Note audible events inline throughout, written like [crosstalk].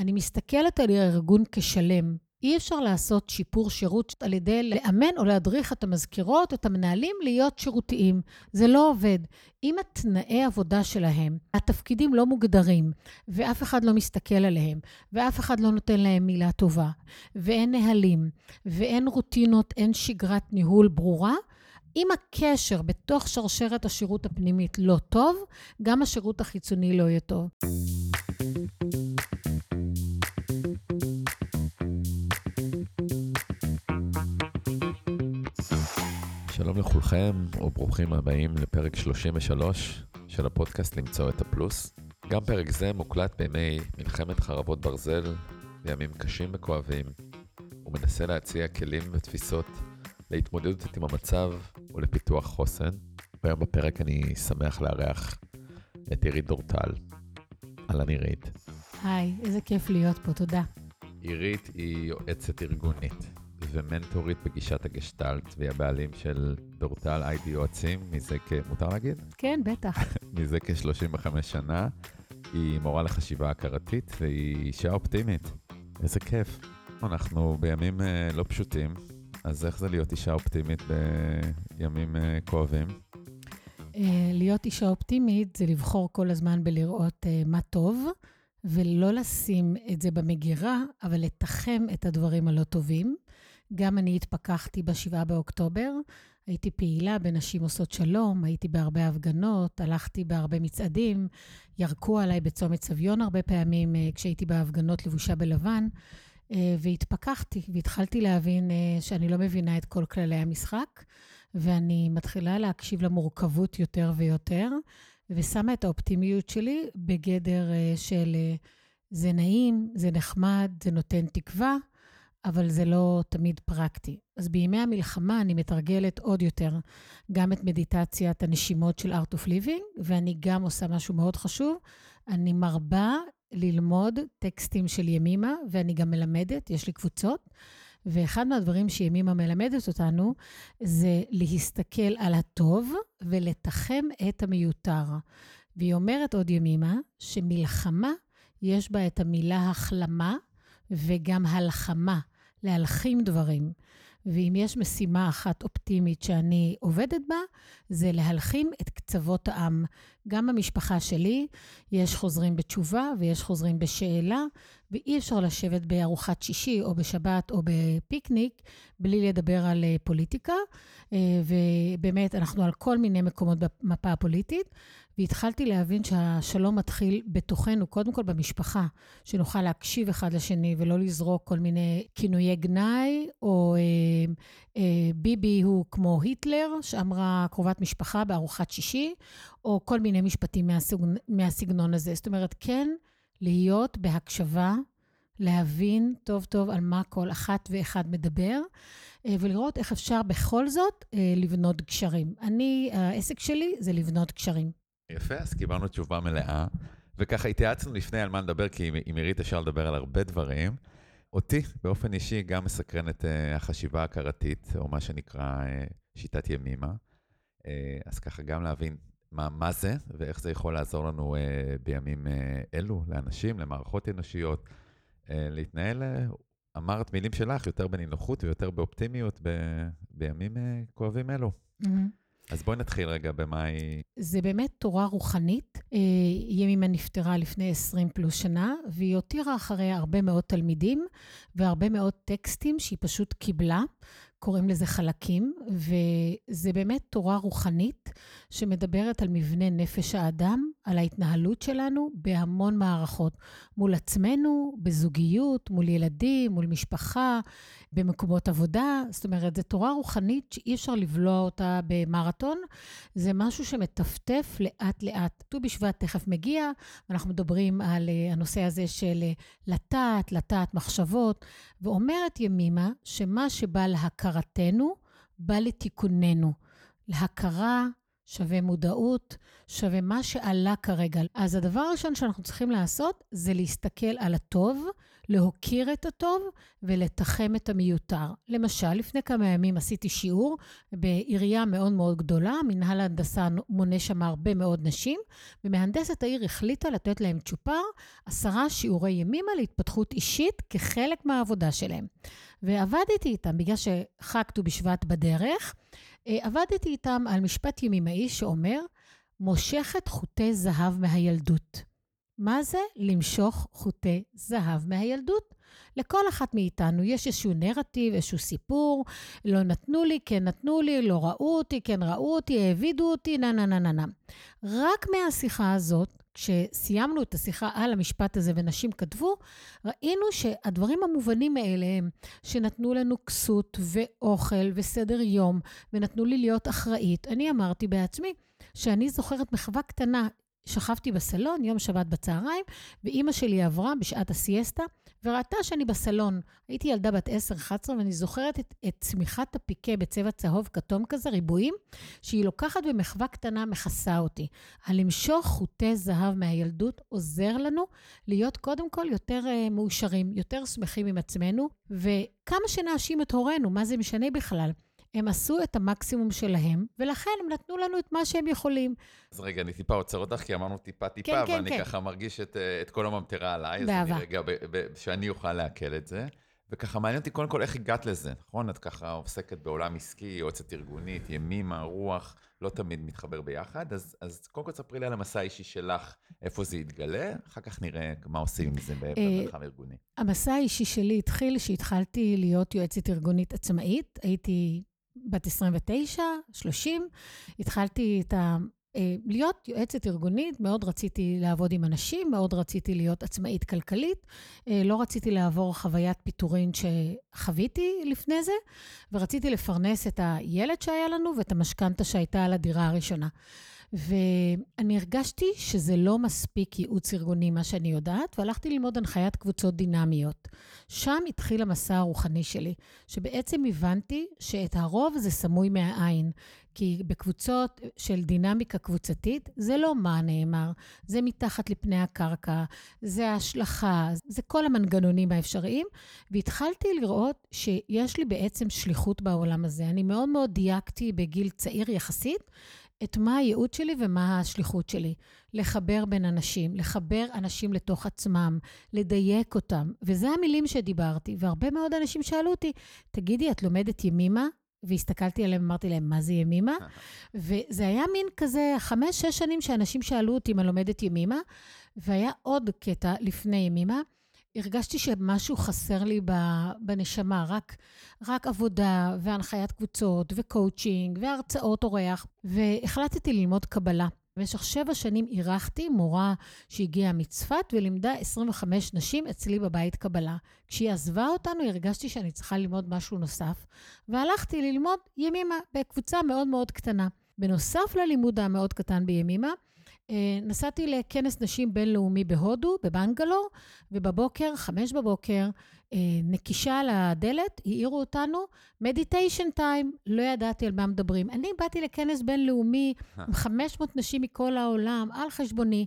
אני מסתכלת על הארגון כשלם. אי אפשר לעשות שיפור שירות על ידי לאמן או להדריך את המזכירות, את המנהלים, להיות שירותיים. זה לא עובד. אם התנאי עבודה שלהם, התפקידים לא מוגדרים, ואף אחד לא מסתכל עליהם, ואף אחד לא נותן להם מילה טובה, ואין נהלים, ואין רוטינות, אין שגרת ניהול ברורה, אם הקשר בתוך שרשרת השירות הפנימית לא טוב, גם השירות החיצוני לא יהיה טוב. שלום לכולכם, וברוכים הבאים לפרק 33 של הפודקאסט למצוא את הפלוס. גם פרק זה מוקלט בימי מלחמת חרבות ברזל, בימים קשים וכואבים, ומנסה להציע כלים ותפיסות להתמודדות עם המצב ולפיתוח חוסן. והיום בפרק אני שמח לארח את עירית דורטל. אהלן עירית. היי, איזה כיף להיות פה, תודה. עירית היא יועצת ארגונית ומנטורית בגישת הגשטלט, והיא הבעלים של דורטל איי-די יועצים מזה כ... מותר להגיד? כן, בטח. [laughs] מזה כ-35 שנה. היא מורה לחשיבה הכרתית והיא אישה אופטימית. איזה כיף. אנחנו בימים uh, לא פשוטים, אז איך זה להיות אישה אופטימית בימים uh, כואבים? Uh, להיות אישה אופטימית זה לבחור כל הזמן בלראות uh, מה טוב, ולא לשים את זה במגירה, אבל לתחם את הדברים הלא טובים. גם אני התפכחתי ב-7 באוקטובר, הייתי פעילה בנשים עושות שלום, הייתי בהרבה הפגנות, הלכתי בהרבה מצעדים, ירקו עליי בצומת סביון הרבה פעמים כשהייתי בהפגנות לבושה בלבן. אה, והתפכחתי, והתחלתי להבין אה, שאני לא מבינה את כל כללי המשחק, ואני מתחילה להקשיב למורכבות יותר ויותר, ושמה את האופטימיות שלי בגדר אה, של זה נעים, זה נחמד, זה נותן תקווה, אבל זה לא תמיד פרקטי. אז בימי המלחמה אני מתרגלת עוד יותר גם את מדיטציית הנשימות של Art of Living, ואני גם עושה משהו מאוד חשוב, אני מרבה ללמוד טקסטים של ימימה, ואני גם מלמדת, יש לי קבוצות. ואחד מהדברים שימימה מלמדת אותנו זה להסתכל על הטוב ולתחם את המיותר. והיא אומרת עוד ימימה שמלחמה, יש בה את המילה החלמה וגם הלחמה, להלחים דברים. ואם יש משימה אחת אופטימית שאני עובדת בה, זה להלחים את קצוות העם. גם במשפחה שלי יש חוזרים בתשובה ויש חוזרים בשאלה, ואי אפשר לשבת בארוחת שישי או בשבת או בפיקניק בלי לדבר על אה, פוליטיקה. אה, ובאמת, אנחנו על כל מיני מקומות במפה הפוליטית, והתחלתי להבין שהשלום מתחיל בתוכנו, קודם כל במשפחה, שנוכל להקשיב אחד לשני ולא לזרוק כל מיני כינויי גנאי, או אה, אה, ביבי הוא כמו היטלר, שאמרה קרובת משפחה בארוחת שישי, או כל מיני משפטים מהסגנון, מהסגנון הזה. זאת אומרת, כן להיות בהקשבה, להבין טוב טוב על מה כל אחת ואחד מדבר, אה, ולראות איך אפשר בכל זאת אה, לבנות גשרים. אני, העסק שלי זה לבנות גשרים. יפה, אז קיבלנו תשובה מלאה. וככה התייעצנו לפני על מה נדבר, כי עם עירית אפשר לדבר על הרבה דברים. אותי, באופן אישי, גם מסקרן את uh, החשיבה ההכרתית, או מה שנקרא uh, שיטת ימימה. Uh, אז ככה גם להבין מה, מה זה, ואיך זה יכול לעזור לנו בימים אלו, לאנשים, למערכות אנושיות, להתנהל, אמרת מילים שלך, יותר בנינוחות ויותר באופטימיות ב, בימים כואבים אלו. Mm-hmm. אז בואי נתחיל רגע במה היא... זה באמת תורה רוחנית. אה, ימימה נפטרה לפני 20 פלוס שנה, והיא הותירה אחריה הרבה מאוד תלמידים והרבה מאוד טקסטים שהיא פשוט קיבלה. קוראים לזה חלקים, וזה באמת תורה רוחנית שמדברת על מבנה נפש האדם, על ההתנהלות שלנו בהמון מערכות, מול עצמנו, בזוגיות, מול ילדים, מול משפחה, במקומות עבודה. זאת אומרת, זו תורה רוחנית שאי אפשר לבלוע אותה במרתון, זה משהו שמטפטף לאט-לאט. ט"ו בשבט תכף מגיע, ואנחנו מדברים על uh, הנושא הזה של uh, לטעת, לטעת מחשבות, ואומרת ימימה שמה שבא להכרתנו, בא לתיקוננו. להכרה שווה מודעות, שווה מה שעלה כרגע. אז הדבר הראשון שאנחנו צריכים לעשות זה להסתכל על הטוב, להוקיר את הטוב ולתחם את המיותר. למשל, לפני כמה ימים עשיתי שיעור בעירייה מאוד מאוד גדולה, מנהל ההנדסה מונה שם הרבה מאוד נשים, ומהנדסת העיר החליטה לתת להם צ'ופר, עשרה שיעורי ימימה להתפתחות אישית כחלק מהעבודה שלהם. ועבדתי איתם, בגלל שחג ט"ו בשבט בדרך, עבדתי איתם על משפט ימימאי שאומר, מושכת חוטי זהב מהילדות. מה זה למשוך חוטי זהב מהילדות? לכל אחת מאיתנו יש איזשהו נרטיב, איזשהו סיפור, לא נתנו לי, כן נתנו לי, לא ראו אותי, כן ראו אותי, העבידו אותי, נה נה נה נה נה. רק מהשיחה הזאת, כשסיימנו את השיחה על המשפט הזה ונשים כתבו, ראינו שהדברים המובנים מאליהם, שנתנו לנו כסות ואוכל וסדר יום, ונתנו לי להיות אחראית, אני אמרתי בעצמי שאני זוכרת מחווה קטנה שכבתי בסלון יום שבת בצהריים, ואימא שלי עברה בשעת הסיאסטה, וראתה שאני בסלון. הייתי ילדה בת 10-11, ואני זוכרת את, את צמיחת הפיקה בצבע צהוב כתום כזה, ריבועים, שהיא לוקחת במחווה קטנה, מכסה אותי. הלמשוך חוטי זהב מהילדות עוזר לנו להיות קודם כל יותר uh, מאושרים, יותר שמחים עם עצמנו, וכמה שנאשים את הורינו, מה זה משנה בכלל? הם עשו את המקסימום שלהם, ולכן הם נתנו לנו את מה שהם יכולים. אז רגע, אני טיפה עוצר אותך, כי אמרנו טיפה-טיפה, כן, כן, ואני כן. ככה מרגיש את, אה, את כל הממטרה עליי. באהבה. אז אני רגע, ב, ב, שאני אוכל לעכל את זה. וככה מעניין אותי קודם כל איך הגעת לזה, נכון? את ככה עוסקת בעולם עסקי, יועצת ארגונית, ימימה, רוח, לא תמיד מתחבר ביחד. אז, אז קודם כל ספרי לי על המסע האישי שלך, איפה זה יתגלה, אחר כך נראה מה עושים מזה אה, במרחב הארגוני. המסע האישי שלי התחיל כשהתחלתי להיות יועצת ארגונית עצמאית. הייתי בת 29, 30, התחלתי את ה... אה, להיות יועצת ארגונית, מאוד רציתי לעבוד עם אנשים, מאוד רציתי להיות עצמאית כלכלית, אה, לא רציתי לעבור חוויית פיטורין שחוויתי לפני זה, ורציתי לפרנס את הילד שהיה לנו ואת המשכנתה שהייתה על הדירה הראשונה. ואני הרגשתי שזה לא מספיק ייעוץ ארגוני, מה שאני יודעת, והלכתי ללמוד הנחיית קבוצות דינמיות. שם התחיל המסע הרוחני שלי, שבעצם הבנתי שאת הרוב זה סמוי מהעין. כי בקבוצות של דינמיקה קבוצתית, זה לא מה נאמר, זה מתחת לפני הקרקע, זה ההשלכה, זה כל המנגנונים האפשריים, והתחלתי לראות שיש לי בעצם שליחות בעולם הזה. אני מאוד מאוד דייקתי בגיל צעיר יחסית, את מה הייעוד שלי ומה השליחות שלי. לחבר בין אנשים, לחבר אנשים לתוך עצמם, לדייק אותם. וזה המילים שדיברתי, והרבה מאוד אנשים שאלו אותי, תגידי, את לומדת ימימה? והסתכלתי עליהם, אמרתי להם, מה זה ימימה? [laughs] וזה היה מין כזה, חמש-שש שנים שאנשים שאלו אותי אם אני לומדת ימימה, והיה עוד קטע לפני ימימה. הרגשתי שמשהו חסר לי בנשמה, רק, רק עבודה והנחיית קבוצות וקואוצ'ינג והרצאות אורח, והחלטתי ללמוד קבלה. במשך שבע שנים אירחתי מורה שהגיעה מצפת ולימדה 25 נשים אצלי בבית קבלה. כשהיא עזבה אותנו, הרגשתי שאני צריכה ללמוד משהו נוסף, והלכתי ללמוד ימימה בקבוצה מאוד מאוד קטנה. בנוסף ללימוד המאוד קטן בימימה, נסעתי לכנס נשים בינלאומי בהודו, בבנגלור, ובבוקר, חמש בבוקר, אה, נקישה על הדלת, העירו אותנו, מדיטיישן טיים, לא ידעתי על מה מדברים. אני באתי לכנס בינלאומי עם 500 נשים מכל העולם, על חשבוני,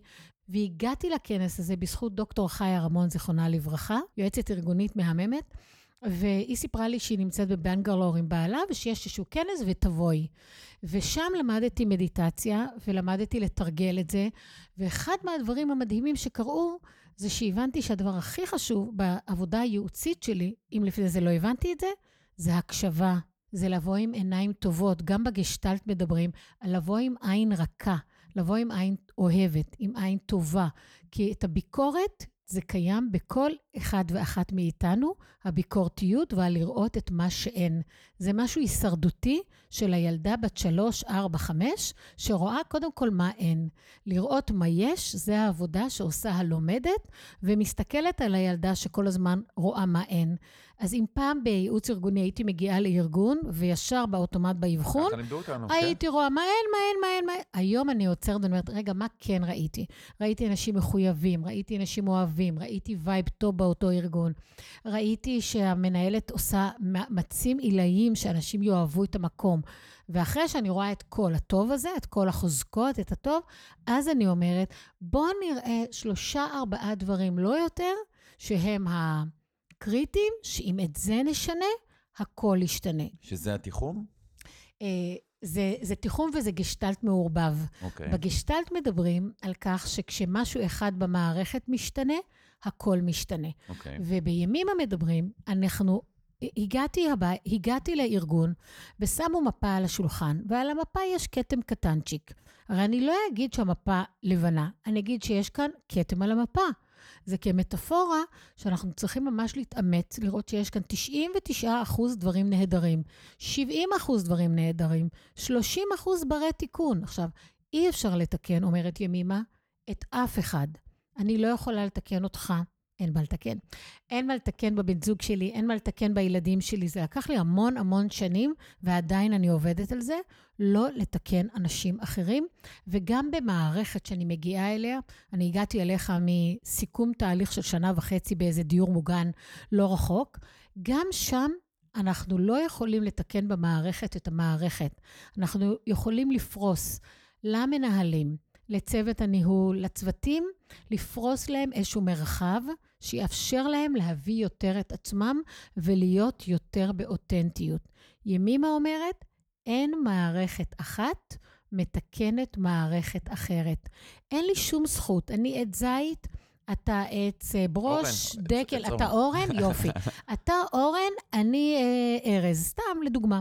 והגעתי לכנס הזה בזכות דוקטור חיה רמון, זיכרונה לברכה, יועצת ארגונית מהממת. והיא סיפרה לי שהיא נמצאת בבנגלור עם בעלה, ושיש איזשהו כנס ותבואי. ושם למדתי מדיטציה, ולמדתי לתרגל את זה. ואחד מהדברים המדהימים שקרו, זה שהבנתי שהדבר הכי חשוב בעבודה הייעוצית שלי, אם לפני זה לא הבנתי את זה, זה הקשבה. זה לבוא עם עיניים טובות. גם בגשטלט מדברים על לבוא עם עין רכה, לבוא עם עין אוהבת, עם עין טובה. כי את הביקורת זה קיים בכל אחד ואחת מאיתנו, הביקורתיות והלראות את מה שאין. זה משהו הישרדותי של הילדה בת שלוש, ארבע, חמש, שרואה קודם כל מה אין. לראות מה יש, זה העבודה שעושה הלומדת, ומסתכלת על הילדה שכל הזמן רואה מה אין. אז אם פעם בייעוץ ארגוני הייתי מגיעה לארגון, וישר באוטומט באבחון, כן. הייתי רואה מה אין, מה אין, מה אין, מה אין. היום אני עוצרת ואני אומרת, רגע, מה כן ראיתי? ראיתי אנשים מחויבים, ראיתי אנשים אוהבים, ראיתי vibe טוב באותו ארגון. ראיתי שהמנהלת עושה מאמצים עילאיים שאנשים יאהבו את המקום. ואחרי שאני רואה את כל הטוב הזה, את כל החוזקות, את הטוב, אז אני אומרת, בואו נראה שלושה, ארבעה דברים, לא יותר, שהם הקריטיים, שאם את זה נשנה, הכל ישתנה. שזה התיחום? אה, זה, זה תיחום וזה גשטלט מעורבב. אוקיי. בגשטלט מדברים על כך שכשמשהו אחד במערכת משתנה, הכל משתנה. אוקיי. ובימימה מדברים, אנחנו, הגעתי, הבא, הגעתי לארגון ושמו מפה על השולחן, ועל המפה יש כתם קטנצ'יק. הרי אני לא אגיד שהמפה לבנה, אני אגיד שיש כאן כתם על המפה. זה כמטאפורה שאנחנו צריכים ממש להתאמץ, לראות שיש כאן 99 אחוז דברים נהדרים, 70 אחוז דברים נהדרים, 30 אחוז ברי תיקון. עכשיו, אי אפשר לתקן, אומרת ימימה, את אף אחד. אני לא יכולה לתקן אותך, אין מה לתקן. אין מה לתקן בבן זוג שלי, אין מה לתקן בילדים שלי. זה לקח לי המון המון שנים, ועדיין אני עובדת על זה, לא לתקן אנשים אחרים. וגם במערכת שאני מגיעה אליה, אני הגעתי אליך מסיכום תהליך של שנה וחצי באיזה דיור מוגן לא רחוק, גם שם אנחנו לא יכולים לתקן במערכת את המערכת. אנחנו יכולים לפרוס למנהלים, לצוות הניהול, לצוותים, לפרוס להם איזשהו מרחב שיאפשר להם להביא יותר את עצמם ולהיות יותר באותנטיות. ימימה אומרת, אין מערכת אחת מתקנת מערכת אחרת. אין לי שום זכות. אני עץ זית, אתה עץ אה, ברוש, אורן, דקל, עץ אתה אורן, יופי. [laughs] אתה אורן, אני אה, ארז, סתם לדוגמה.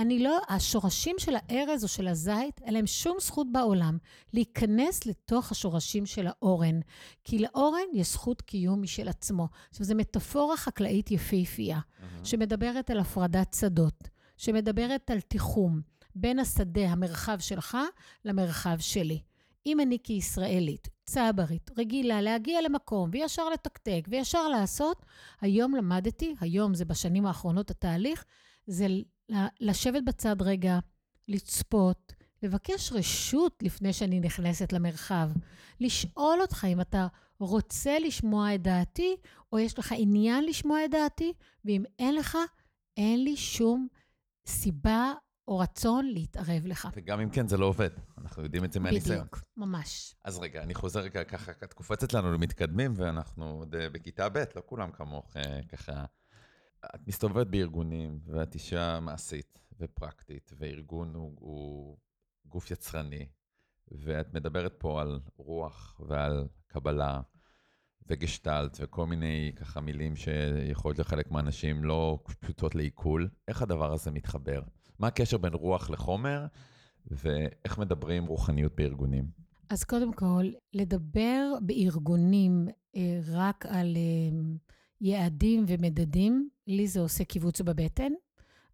אני לא, השורשים של הארז או של הזית, אין להם שום זכות בעולם להיכנס לתוך השורשים של האורן. כי לאורן יש זכות קיום משל עצמו. עכשיו, זו מטאפורה חקלאית יפהפייה, מהמם. שמדברת על הפרדת שדות, שמדברת על תיחום בין השדה, המרחב שלך, למרחב שלי. אם אני כישראלית, צברית, רגילה להגיע למקום וישר לתקתק וישר לעשות, היום למדתי, היום זה בשנים האחרונות התהליך, זה לשבת בצד רגע, לצפות, לבקש רשות לפני שאני נכנסת למרחב, לשאול אותך אם אתה רוצה לשמוע את דעתי, או יש לך עניין לשמוע את דעתי, ואם אין לך, אין לי שום סיבה או רצון להתערב לך. וגם אם כן, זה לא עובד. אנחנו יודעים את זה מהניסיון. בדיוק, ממש. אז רגע, אני חוזר רגע ככה, את קופצת לנו למתקדמים, ואנחנו עוד אה, בכיתה ב', לא כולם כמוך, אה, ככה. את מסתובבת בארגונים, ואת אישה מעשית ופרקטית, וארגון הוא, הוא גוף יצרני, ואת מדברת פה על רוח ועל קבלה וגשטלט, וכל מיני ככה מילים שיכולות לחלק מהאנשים לא פשוטות לעיכול. איך הדבר הזה מתחבר? מה הקשר בין רוח לחומר, ואיך מדברים רוחניות בארגונים? אז קודם כל, לדבר בארגונים אה, רק על אה, יעדים ומדדים, לי זה עושה קיבוץ בבטן.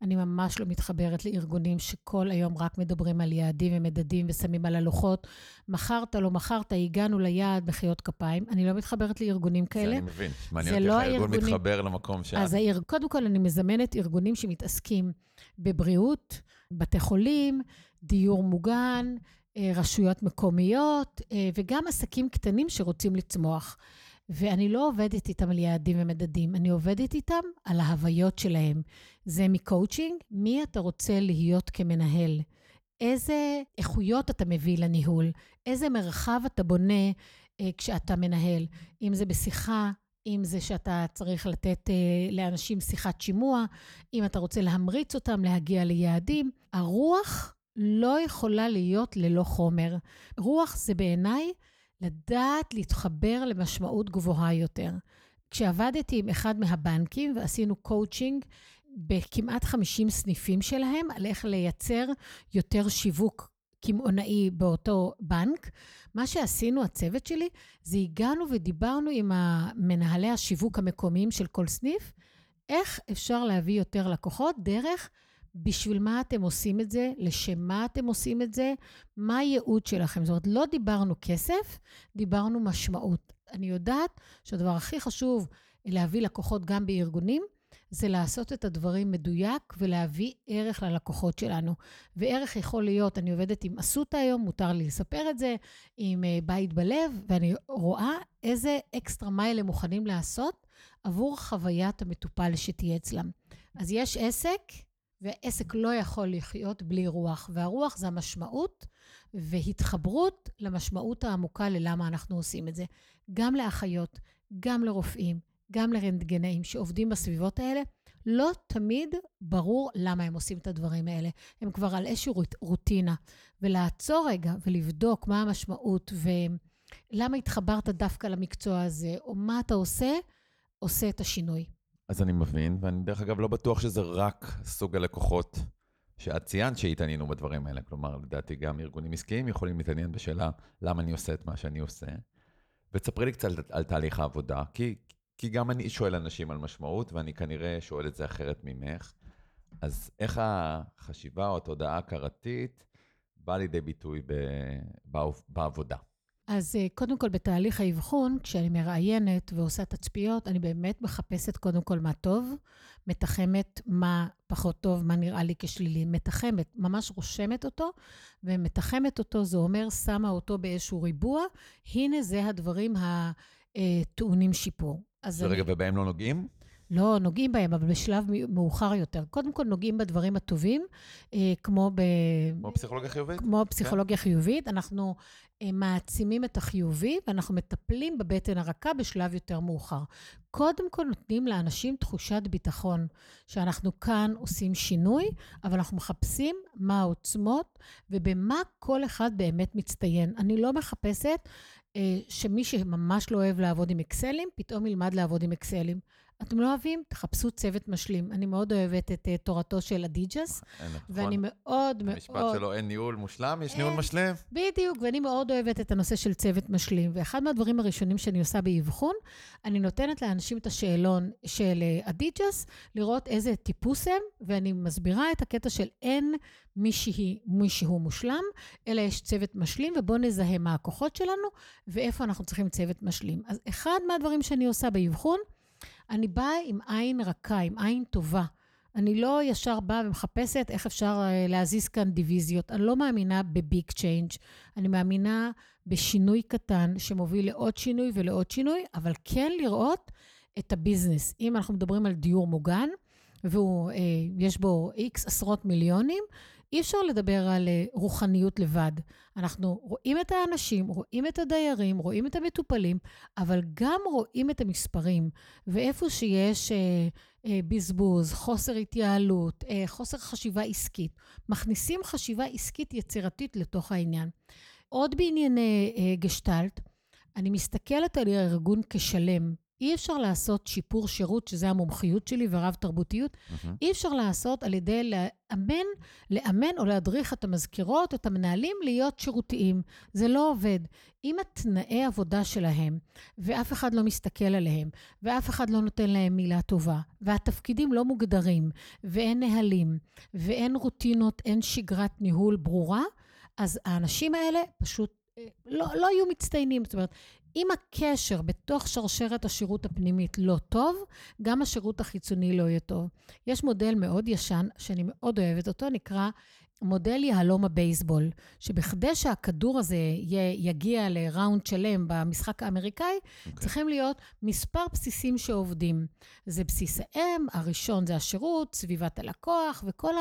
אני ממש לא מתחברת לארגונים שכל היום רק מדברים על יעדים ומדדים ושמים על הלוחות. מכרת, לא מכרת, הגענו ליעד, מחיאות כפיים. אני לא מתחברת לארגונים זה כאלה. אני מבין. מעניין זה אותי לא איך הארגון מתחבר למקום שאת... אז האיר, קודם כל, אני מזמנת ארגונים שמתעסקים בבריאות, בתי חולים, דיור מוגן, אה, רשויות מקומיות, אה, וגם עסקים קטנים שרוצים לצמוח. ואני לא עובדת איתם על יעדים ומדדים, אני עובדת איתם על ההוויות שלהם. זה מקואוצ'ינג, מי אתה רוצה להיות כמנהל? איזה איכויות אתה מביא לניהול? איזה מרחב אתה בונה אה, כשאתה מנהל? אם זה בשיחה, אם זה שאתה צריך לתת אה, לאנשים שיחת שימוע, אם אתה רוצה להמריץ אותם להגיע ליעדים. הרוח לא יכולה להיות ללא חומר. רוח זה בעיניי לדעת להתחבר למשמעות גבוהה יותר. כשעבדתי עם אחד מהבנקים ועשינו קואוצ'ינג בכמעט 50 סניפים שלהם על איך לייצר יותר שיווק קמעונאי באותו בנק, מה שעשינו, הצוות שלי, זה הגענו ודיברנו עם מנהלי השיווק המקומיים של כל סניף, איך אפשר להביא יותר לקוחות דרך בשביל מה אתם עושים את זה, לשם מה אתם עושים את זה, מה הייעוד שלכם. זאת אומרת, לא דיברנו כסף, דיברנו משמעות. אני יודעת שהדבר הכי חשוב להביא לקוחות גם בארגונים, זה לעשות את הדברים מדויק ולהביא ערך ללקוחות שלנו. וערך יכול להיות, אני עובדת עם אסותא היום, מותר לי לספר את זה, עם אה, בית בלב, ואני רואה איזה אקסטרה מייל הם מוכנים לעשות עבור חוויית המטופל שתהיה אצלם. אז יש עסק, והעסק לא יכול לחיות בלי רוח, והרוח זה המשמעות והתחברות למשמעות העמוקה ללמה אנחנו עושים את זה. גם לאחיות, גם לרופאים, גם לרנטגנאים שעובדים בסביבות האלה, לא תמיד ברור למה הם עושים את הדברים האלה. הם כבר על איזושהי רוטינה. ולעצור רגע ולבדוק מה המשמעות ולמה התחברת דווקא למקצוע הזה, או מה אתה עושה, עושה את השינוי. אז אני מבין, ואני דרך אגב לא בטוח שזה רק סוג הלקוחות שאת ציינת שהתעניינו בדברים האלה. כלומר, לדעתי גם ארגונים עסקיים יכולים להתעניין בשאלה למה אני עושה את מה שאני עושה. ותספרי לי קצת על, על תהליך העבודה, כי, כי גם אני שואל אנשים על משמעות, ואני כנראה שואל את זה אחרת ממך. אז איך החשיבה או התודעה ההכרתית באה לידי ביטוי ב, בעבודה? אז אה, קודם כל, בתהליך האבחון, כשאני מראיינת ועושה תצפיות, אני באמת מחפשת קודם כל מה טוב, מתחמת מה פחות טוב, מה נראה לי כשלילי, מתחמת, ממש רושמת אותו, ומתחמת אותו, זה אומר, שמה אותו באיזשהו ריבוע, הנה זה הדברים הטעונים שיפור. ורגע, אני... ובהם לא נוגעים? לא נוגעים בהם, אבל בשלב מאוחר יותר. קודם כל נוגעים בדברים הטובים, אה, כמו ב... כמו פסיכולוגיה חיובית? כמו. פסיכולוגיה כן. חיובית. אנחנו אה, מעצימים את החיובי, ואנחנו מטפלים בבטן הרכה בשלב יותר מאוחר. קודם כל נותנים לאנשים תחושת ביטחון, שאנחנו כאן עושים שינוי, אבל אנחנו מחפשים מה העוצמות ובמה כל אחד באמת מצטיין. אני לא מחפשת אה, שמי שממש לא אוהב לעבוד עם אקסלים, פתאום ילמד לעבוד עם אקסלים. אתם לא אוהבים? תחפשו צוות משלים. אני מאוד אוהבת את uh, תורתו של אדיג'ס, נכון. ואני מאוד מאוד... המשפט שלו, אין ניהול מושלם, יש ניהול משלים. בדיוק, ואני מאוד אוהבת את הנושא של צוות משלים. ואחד מהדברים הראשונים שאני עושה באבחון, אני נותנת לאנשים את השאלון של אדיג'ס, לראות איזה טיפוס הם, ואני מסבירה את הקטע של אין מישהי, מישהו מושלם, אלא יש צוות משלים, ובואו נזהה מה הכוחות שלנו, ואיפה אנחנו צריכים צוות משלים. אז אחד מהדברים שאני עושה באבחון, אני באה עם עין רכה, עם עין טובה. אני לא ישר באה ומחפשת איך אפשר אה, להזיז כאן דיוויזיות. אני לא מאמינה ב big change. אני מאמינה בשינוי קטן שמוביל לעוד שינוי ולעוד שינוי, אבל כן לראות את ה business. אם אנחנו מדברים על דיור מוגן, ויש אה, בו איקס עשרות מיליונים, אי אפשר לדבר על אה, רוחניות לבד. אנחנו רואים את האנשים, רואים את הדיירים, רואים את המטופלים, אבל גם רואים את המספרים. ואיפה שיש אה, אה, בזבוז, חוסר התייעלות, אה, חוסר חשיבה עסקית, מכניסים חשיבה עסקית יצירתית לתוך העניין. עוד בענייני אה, גשטלט, אני מסתכלת על הארגון כשלם. אי אפשר לעשות שיפור שירות, שזה המומחיות שלי ורב-תרבותיות, mm-hmm. אי אפשר לעשות על ידי לאמן, לאמן או להדריך את המזכירות, את המנהלים, להיות שירותיים. זה לא עובד. אם התנאי עבודה שלהם, ואף אחד לא מסתכל עליהם, ואף אחד לא נותן להם מילה טובה, והתפקידים לא מוגדרים, ואין נהלים, ואין רוטינות, אין שגרת ניהול ברורה, אז האנשים האלה פשוט אה, לא, לא יהיו מצטיינים. זאת אומרת, אם הקשר בתוך שרשרת השירות הפנימית לא טוב, גם השירות החיצוני לא יהיה טוב. יש מודל מאוד ישן, שאני מאוד אוהבת אותו, נקרא מודל יהלום הבייסבול, שבכדי שהכדור הזה יגיע לראונד שלם במשחק האמריקאי, okay. אוקיי. צריכים להיות מספר בסיסים שעובדים. זה בסיס האם, הראשון זה השירות, סביבת הלקוח, וכל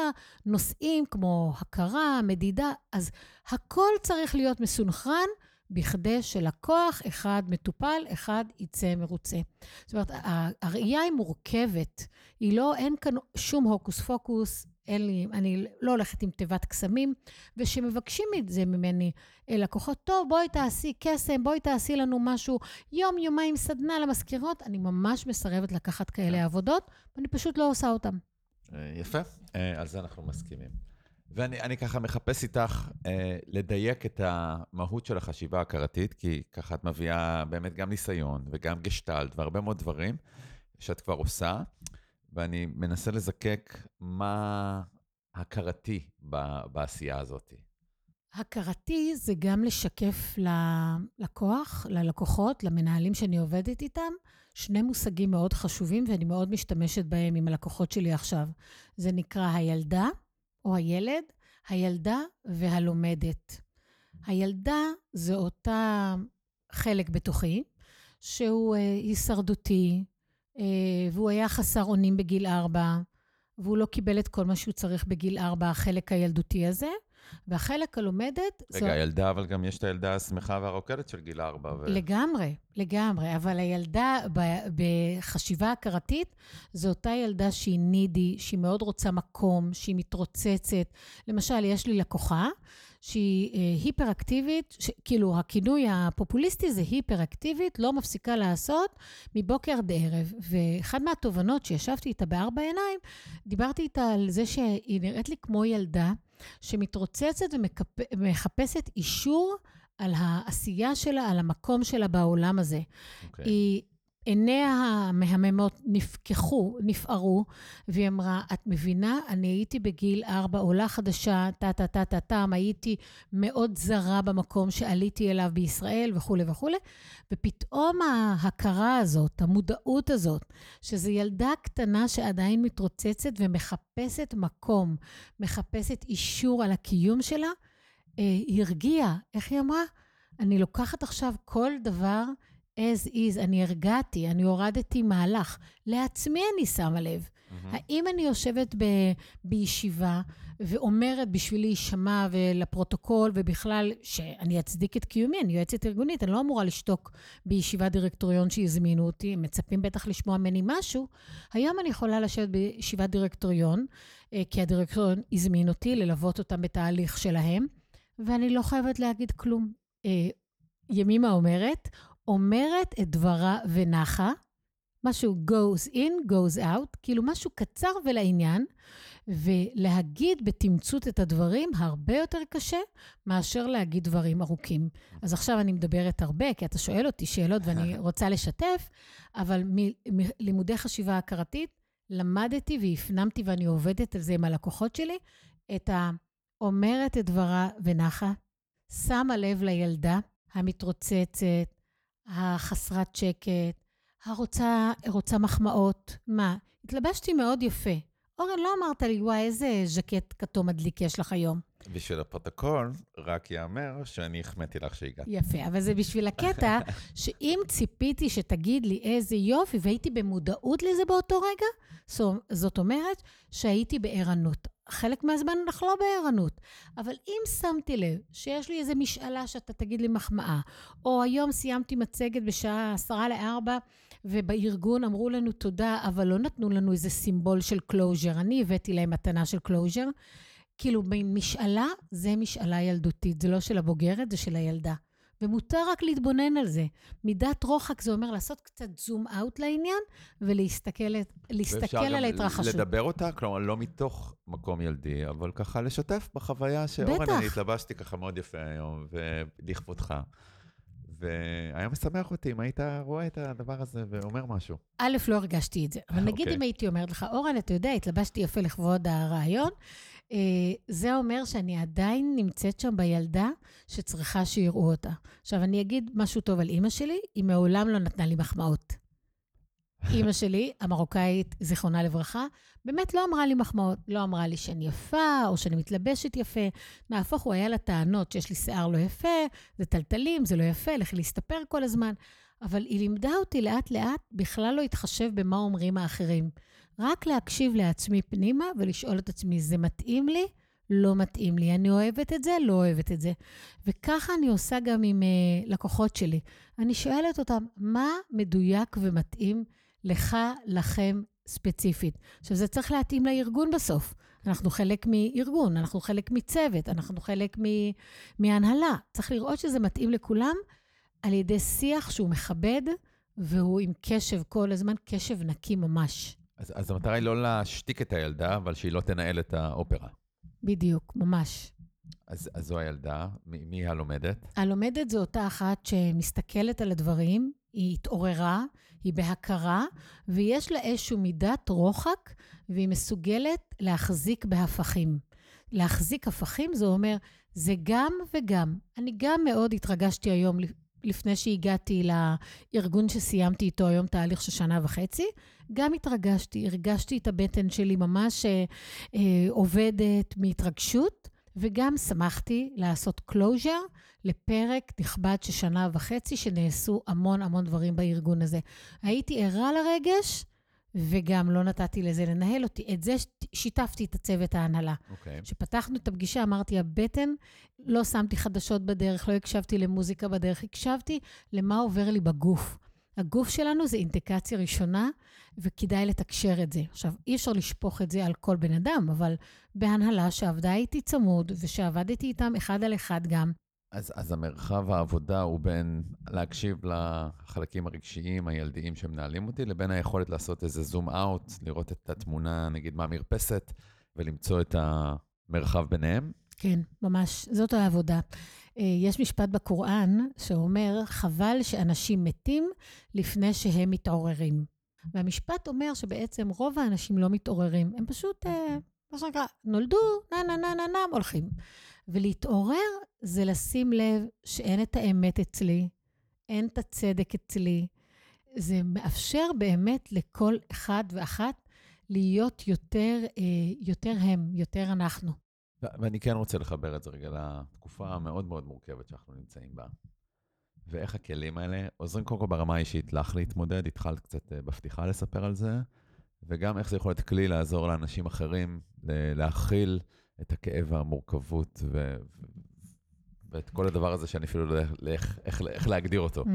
הנושאים כמו הכרה, מדידה, אז הכל צריך להיות מסונכרן. בכדי שלקוח אחד מטופל, אחד יצא מרוצה. זאת אומרת, הראייה היא מורכבת. היא לא, אין כאן שום הוקוס פוקוס, אין לי, אני לא הולכת עם תיבת קסמים, וכשמבקשים את זה ממני לקוחות, טוב, בואי תעשי קסם, בואי תעשי לנו משהו, יום, יומיים סדנה למזכירות, אני ממש מסרבת לקחת כאלה כן. עבודות, ואני פשוט לא עושה אותן. אה, יפה, אה, על זה אנחנו מסכימים. ואני ככה מחפש איתך אה, לדייק את המהות של החשיבה ההכרתית, כי ככה את מביאה באמת גם ניסיון וגם גשטלט והרבה מאוד דברים שאת כבר עושה, ואני מנסה לזקק מה הכרתי בעשייה הזאת. הכרתי זה גם לשקף ללקוח, ללקוחות, למנהלים שאני עובדת איתם, שני מושגים מאוד חשובים ואני מאוד משתמשת בהם עם הלקוחות שלי עכשיו. זה נקרא הילדה או הילד, הילדה והלומדת. הילדה זה אותה חלק בתוכי, שהוא אה, הישרדותי, אה, והוא היה חסר אונים בגיל ארבע, והוא לא קיבל את כל מה שהוא צריך בגיל ארבע, החלק הילדותי הזה, והחלק הלומדת... רגע, הילדה, אבל גם יש את הילדה השמחה והרוקדת של גיל ארבע. ו... לגמרי, לגמרי. אבל הילדה בחשיבה הכרתית, זו אותה ילדה שהיא נידי, שהיא מאוד רוצה מקום, שהיא מתרוצצת. למשל, יש לי לקוחה שהיא אה, היפראקטיבית, ש... כאילו, הכינוי הפופוליסטי זה היפראקטיבית, לא מפסיקה לעשות מבוקר עד ערב. ואחת מהתובנות שישבתי איתה בארבע עיניים, דיברתי איתה על זה שהיא נראית לי כמו ילדה שמתרוצצת ומחפשת אישור על העשייה שלה, על המקום שלה בעולם הזה. Okay. אוקיי. היא עיניה המהממות נפקחו, נפערו, והיא אמרה, את מבינה, אני הייתי בגיל ארבע, עולה חדשה, טה-טה-טה-טה-טם, הייתי מאוד זרה במקום שעליתי אליו בישראל וכולי וכולי, ופתאום ההכרה הזאת, המודעות הזאת, שזו ילדה קטנה שעדיין מתרוצצת ומחפשת מקום, מחפשת אישור על הקיום שלה, אה, הרגיעה. איך היא אמרה? אני לוקחת עכשיו כל דבר as is, אני הרגעתי, אני הורדתי מהלך. לעצמי אני שמה לב. Mm-hmm. האם אני יושבת ב, בישיבה ואומרת בשביל להישמע ולפרוטוקול, ובכלל, שאני אצדיק את קיומי, אני יועצת ארגונית, אני לא אמורה לשתוק בישיבת דירקטוריון שהזמינו אותי, הם מצפים בטח לשמוע ממני משהו. היום אני יכולה לשבת בישיבת דירקטוריון, אה, כי הדירקטוריון הזמין אותי ללוות אותם בתהליך שלהם, ואני לא חייבת להגיד כלום. אה, ימימה אומרת, אומרת את דברה ונחה, משהו goes in, goes out, כאילו משהו קצר ולעניין, ולהגיד בתמצות את הדברים הרבה יותר קשה מאשר להגיד דברים ארוכים. אז עכשיו אני מדברת הרבה, כי אתה שואל אותי שאלות ואני [laughs] רוצה לשתף, אבל מלימודי חשיבה הכרתית למדתי והפנמתי ואני עובדת על זה עם הלקוחות שלי, את האומרת את דברה ונחה, שמה לב לילדה המתרוצצת, החסרת שקט, הרוצה רוצה מחמאות. מה? התלבשתי מאוד יפה. אורן, לא אמרת לי, וואי, איזה ז'קט כתום מדליק יש לך היום. בשביל הפרוטוקול, רק יאמר שאני החמאתי לך שהגעת. יפה, אבל זה בשביל הקטע, [laughs] שאם ציפיתי שתגיד לי איזה יופי, והייתי במודעות לזה באותו רגע, זאת אומרת שהייתי בערנות. חלק מהזמן אנחנו לא בערנות. אבל אם שמתי לב שיש לי איזו משאלה שאתה תגיד לי מחמאה, או היום סיימתי מצגת בשעה עשרה לארבע, ובארגון אמרו לנו תודה, אבל לא נתנו לנו איזה סימבול של closure. אני הבאתי להם מתנה של closure. כאילו, משאלה זה משאלה ילדותית, זה לא של הבוגרת, זה של הילדה. ומותר רק להתבונן על זה. מידת רוחק זה אומר לעשות קצת zoom out לעניין ולהסתכל על ההתרחשות. ואפשר גם לדבר אותה, כלומר, לא מתוך מקום ילדי, אבל ככה לשתף בחוויה שאורן, אני התלבשתי ככה מאוד יפה היום, ולכבודך. והיה משמח אותי אם היית רואה את הדבר הזה ואומר משהו. א', לא הרגשתי את זה, אבל [laughs] נגיד okay. אוקיי. אם הייתי אומרת לך, אורן, אתה יודע, התלבשתי יפה לכבוד הרעיון, זה אומר שאני עדיין נמצאת שם בילדה שצריכה שיראו אותה. עכשיו, אני אגיד משהו טוב על אימא שלי, היא מעולם לא נתנה לי מחמאות. אימא [laughs] שלי, המרוקאית, זיכרונה לברכה, באמת לא אמרה לי מחמאות. לא אמרה לי שאני יפה, או שאני מתלבשת יפה. נהפוך הוא, היה לה טענות שיש לי שיער לא יפה, זה טלטלים, זה לא יפה, לכי להסתפר כל הזמן. אבל היא לימדה אותי לאט-לאט בכלל לא להתחשב במה אומרים האחרים. רק להקשיב לעצמי פנימה ולשאול את עצמי, זה מתאים לי? לא מתאים לי. אני אוהבת את זה? לא אוהבת את זה. וככה אני עושה גם עם uh, לקוחות שלי. אני שואלת אותם, מה מדויק ומתאים לך, לכם, ספציפית. עכשיו, זה צריך להתאים לארגון בסוף. אנחנו חלק מארגון, אנחנו חלק מצוות, אנחנו חלק מהנהלה. צריך לראות שזה מתאים לכולם על ידי שיח שהוא מכבד והוא עם קשב כל הזמן, קשב נקי ממש. אז, אז המטרה היא לא להשתיק את הילדה, אבל שהיא לא תנהל את האופרה. בדיוק, ממש. אז, אז זו הילדה, מי, מי הלומדת? הלומדת זו אותה אחת שמסתכלת על הדברים, היא התעוררה, היא בהכרה, ויש לה איזושהי מידת רוחק, והיא מסוגלת להחזיק בהפכים. להחזיק הפכים זה אומר, זה גם וגם. אני גם מאוד התרגשתי היום לפני שהגעתי לארגון שסיימתי איתו היום תהליך של שנה וחצי, גם התרגשתי, הרגשתי את הבטן שלי ממש אה, אה, עובדת מהתרגשות, וגם שמחתי לעשות closure לפרק נכבד של שנה וחצי, שנעשו המון המון דברים בארגון הזה. הייתי ערה לרגש, וגם לא נתתי לזה לנהל אותי. את זה שיתפתי את הצוות ההנהלה. אוקיי. כשפתחנו את הפגישה, אמרתי, הבטן, לא שמתי חדשות בדרך, לא הקשבתי למוזיקה בדרך, הקשבתי למה עובר לי בגוף. הגוף שלנו זה אינדיקציה ראשונה, וכדאי לתקשר את זה. עכשיו, אי אפשר לשפוך את זה על כל בן אדם, אבל בהנהלה שעבדה איתי צמוד, ושעבדתי איתם אחד על אחד גם, אז, אז המרחב העבודה הוא בין להקשיב לחלקים הרגשיים, הילדיים שמנהלים אותי, לבין היכולת לעשות איזה זום אאוט, לראות את התמונה, נגיד, מהמרפסת, ולמצוא את המרחב ביניהם. כן, ממש, זאת העבודה. אה, יש משפט בקוראן שאומר, חבל שאנשים מתים לפני שהם מתעוררים. והמשפט אומר שבעצם רוב האנשים לא מתעוררים, הם פשוט, אה, מה שנקרא, נולדו, נה נה נה נה נה, הולכים. ולהתעורר זה לשים לב שאין את האמת אצלי, אין את הצדק אצלי. זה מאפשר באמת לכל אחד ואחת להיות יותר, אה, יותר הם, יותר אנחנו. ואני כן רוצה לחבר את זה רגע לתקופה המאוד מאוד מורכבת שאנחנו נמצאים בה. ואיך הכלים האלה עוזרים קודם כל ברמה האישית לך להתמודד, התחלת קצת אה, בפתיחה לספר על זה, וגם איך זה יכול להיות כלי לעזור לאנשים אחרים להכיל את הכאב והמורכבות ו... ואת כל הדבר הזה שאני אפילו לא יודע איך, איך, איך להגדיר אותו. Mm,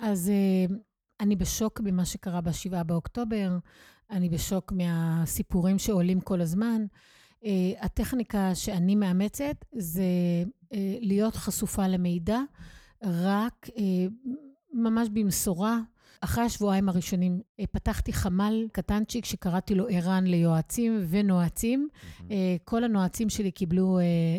אז uh, אני בשוק ממה שקרה ב-7 באוקטובר, אני בשוק מהסיפורים שעולים כל הזמן. Uh, הטכניקה שאני מאמצת זה uh, להיות חשופה למידע, רק ממש במשורה. אחרי השבועיים הראשונים אה, פתחתי חמ"ל קטנצ'יק שקראתי לו ערן ליועצים ונועצים. Mm-hmm. כל הנועצים שלי קיבלו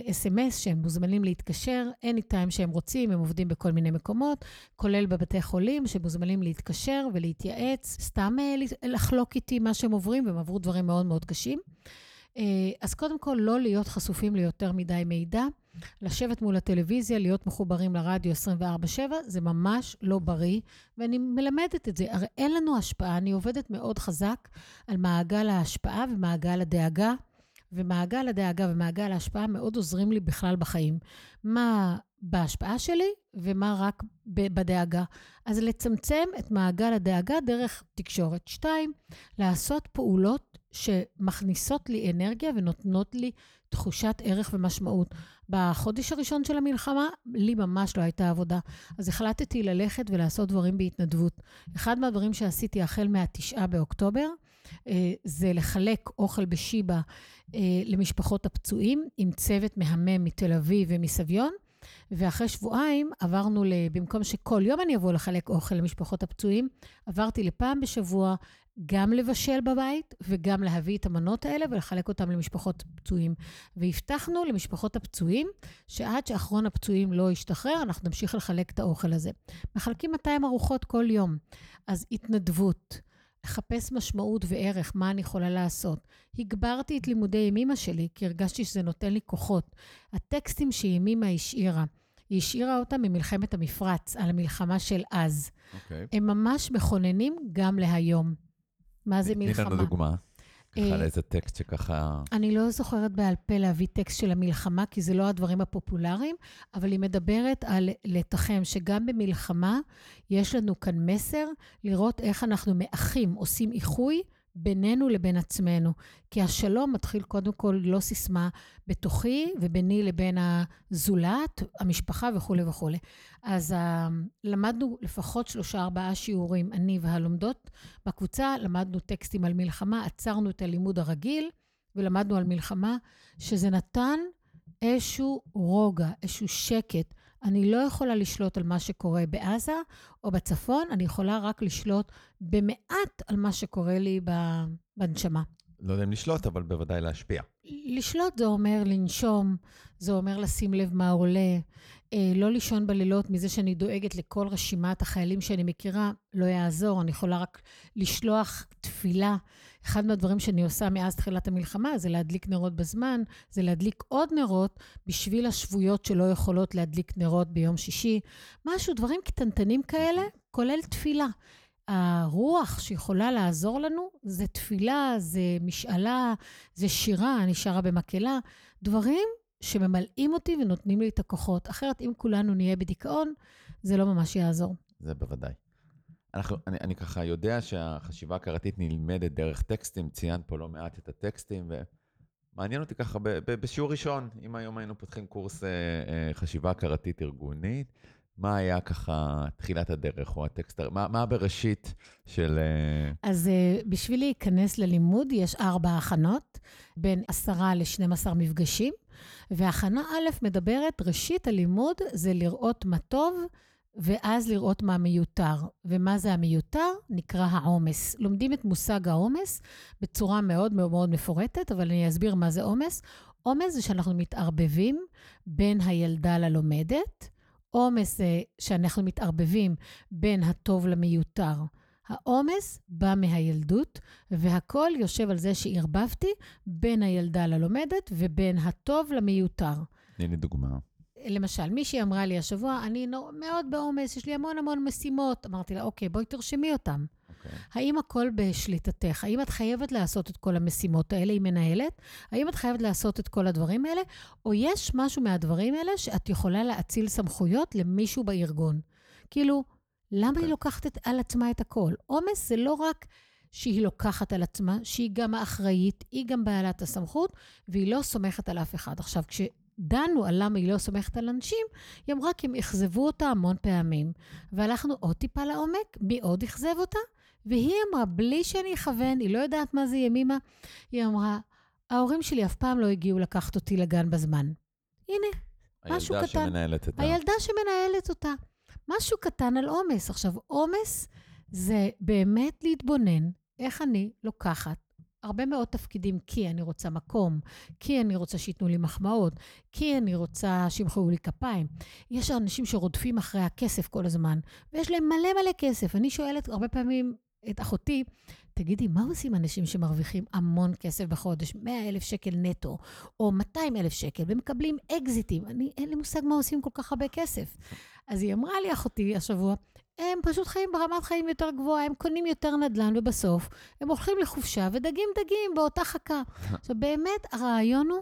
אס.אם.אס אה, שהם מוזמנים להתקשר, anytime שהם רוצים, הם עובדים בכל מיני מקומות, כולל בבתי חולים, שמוזמנים להתקשר ולהתייעץ, סתם לחלוק איתי מה שהם עוברים, והם עברו דברים מאוד מאוד קשים. אז קודם כל, לא להיות חשופים ליותר מדי מידע. לשבת מול הטלוויזיה, להיות מחוברים לרדיו 24/7, זה ממש לא בריא, ואני מלמדת את זה. הרי אין לנו השפעה, אני עובדת מאוד חזק על מעגל ההשפעה ומעגל הדאגה, ומעגל הדאגה ומעגל ההשפעה מאוד עוזרים לי בכלל בחיים. מה בהשפעה שלי ומה רק בדאגה. אז לצמצם את מעגל הדאגה דרך תקשורת. שתיים, לעשות פעולות שמכניסות לי אנרגיה ונותנות לי תחושת ערך ומשמעות. בחודש הראשון של המלחמה, לי ממש לא הייתה עבודה. אז החלטתי ללכת ולעשות דברים בהתנדבות. אחד מהדברים שעשיתי החל מהתשעה באוקטובר, אה, זה לחלק אוכל בשיבא אה, למשפחות הפצועים, עם צוות מהמם מתל אביב ומסביון. ואחרי שבועיים עברנו, במקום שכל יום אני אבוא לחלק אוכל למשפחות הפצועים, עברתי לפעם בשבוע גם לבשל בבית וגם להביא את המנות האלה ולחלק אותן למשפחות פצועים. והבטחנו למשפחות הפצועים שעד שאחרון הפצועים לא ישתחרר, אנחנו נמשיך לחלק את האוכל הזה. מחלקים 200 ארוחות כל יום. אז התנדבות, לחפש משמעות וערך, מה אני יכולה לעשות. הגברתי את לימודי עם אמא שלי, כי הרגשתי שזה נותן לי כוחות. הטקסטים שאימא השאירה, היא השאירה אותם ממלחמת המפרץ, על המלחמה של אז. Okay. אוקיי. הם ממש מכוננים גם להיום. מה זה מלחמה? תני לנו דוגמה. ככה אה, איזה טקסט שככה... אני לא זוכרת בעל פה להביא טקסט של המלחמה, כי זה לא הדברים הפופולריים, אבל היא מדברת על לתחם שגם במלחמה יש לנו כאן מסר לראות איך אנחנו מאחים, עושים איחוי בינינו לבין עצמנו. כי השלום מתחיל קודם כל לא סיסמה בתוכי וביני לבין הזולת, המשפחה וכולי וכולי. אז uh, למדנו לפחות שלושה-ארבעה שיעורים, אני והלומדות בקבוצה, למדנו טקסטים על מלחמה, עצרנו את הלימוד הרגיל ולמדנו על מלחמה, שזה נתן איזשהו רוגע, איזשהו שקט. אני לא יכולה לשלוט על מה שקורה בעזה או בצפון, אני יכולה רק לשלוט במעט על מה שקורה לי בנשמה. לא יודע אם לשלוט, אבל בוודאי להשפיע. לשלוט זה אומר לנשום, זה אומר לשים לב מה עולה, אה, לא לישון בלילות מזה שאני דואגת לכל רשימת החיילים שאני מכירה, לא יעזור, אני יכולה רק לשלוח תפילה. אחד מהדברים שאני עושה מאז תחילת המלחמה זה להדליק נרות בזמן, זה להדליק עוד נרות בשביל השבויות שלא יכולות להדליק נרות ביום שישי. משהו, דברים קטנטנים כאלה, כולל תפילה. הרוח שיכולה לעזור לנו זה תפילה, זה משאלה, זה שירה, אני שרה במקהלה, דברים שממלאים אותי ונותנים לי את הכוחות. אחרת, אם כולנו נהיה בדיכאון, זה לא ממש יעזור. זה בוודאי. אנחנו, אני, אני ככה יודע שהחשיבה הכרתית נלמדת דרך טקסטים, ציינת פה לא מעט את הטקסטים, ומעניין אותי ככה ב, ב, בשיעור ראשון, אם היום היינו פותחים קורס אה, אה, חשיבה הכרתית ארגונית, מה היה ככה תחילת הדרך, או הטקסט, מה, מה בראשית של... אה, אז uh, בשביל להיכנס ללימוד יש ארבע הכנות, בין עשרה ל-12 מפגשים, והכנה א' מדברת, ראשית הלימוד זה לראות מה טוב, ואז לראות מה מיותר. ומה זה המיותר? נקרא העומס. לומדים את מושג העומס בצורה מאוד מאוד מאוד מפורטת, אבל אני אסביר מה זה עומס. עומס זה שאנחנו מתערבבים בין הילדה ללומדת. עומס זה שאנחנו מתערבבים בין הטוב למיותר. העומס בא מהילדות, והכל יושב על זה שערבבתי בין הילדה ללומדת ובין הטוב למיותר. תני לי דוגמה. למשל, מישהי אמרה לי השבוע, אני מאוד בעומס, יש לי המון המון משימות. אמרתי לה, אוקיי, בואי תרשמי אותן. אוקיי. האם הכל בשליטתך? האם את חייבת לעשות את כל המשימות האלה, היא מנהלת? האם את חייבת לעשות את כל הדברים האלה? או יש משהו מהדברים האלה שאת יכולה להאציל סמכויות למישהו בארגון? כאילו, למה okay. היא אוקיי. לוקחת את, על עצמה את הכל? עומס זה לא רק שהיא לוקחת על עצמה, שהיא גם האחראית, היא גם בעלת הסמכות, והיא לא סומכת על אף אחד. עכשיו, כש... דנו על למה היא לא סומכת על אנשים, היא אמרה כי הם אכזבו אותה המון פעמים. והלכנו עוד טיפה לעומק, מי עוד אכזב אותה? והיא אמרה, בלי שאני אכוון, היא לא יודעת מה זה ימימה, היא אמרה, ההורים שלי אף פעם לא הגיעו לקחת אותי לגן בזמן. הנה, משהו קטן. הילדה שמנהלת אותה. הילדה שמנהלת אותה. משהו קטן על עומס. עכשיו, עומס זה באמת להתבונן איך אני לוקחת הרבה מאוד תפקידים, כי אני רוצה מקום, כי אני רוצה שייתנו לי מחמאות, כי אני רוצה שימחאו לי כפיים. יש אנשים שרודפים אחרי הכסף כל הזמן, ויש להם מלא מלא כסף. אני שואלת הרבה פעמים את אחותי, תגידי, מה עושים אנשים שמרוויחים המון כסף בחודש, 100 אלף שקל נטו, או 200 אלף שקל, ומקבלים אקזיטים? אני, אין לי מושג מה עושים כל כך הרבה כסף. אז היא אמרה לי, אחותי, השבוע, הם פשוט חיים ברמת חיים יותר גבוהה, הם קונים יותר נדל"ן, ובסוף הם הולכים לחופשה ודגים דגים באותה חכה. [laughs] עכשיו, באמת, הרעיון הוא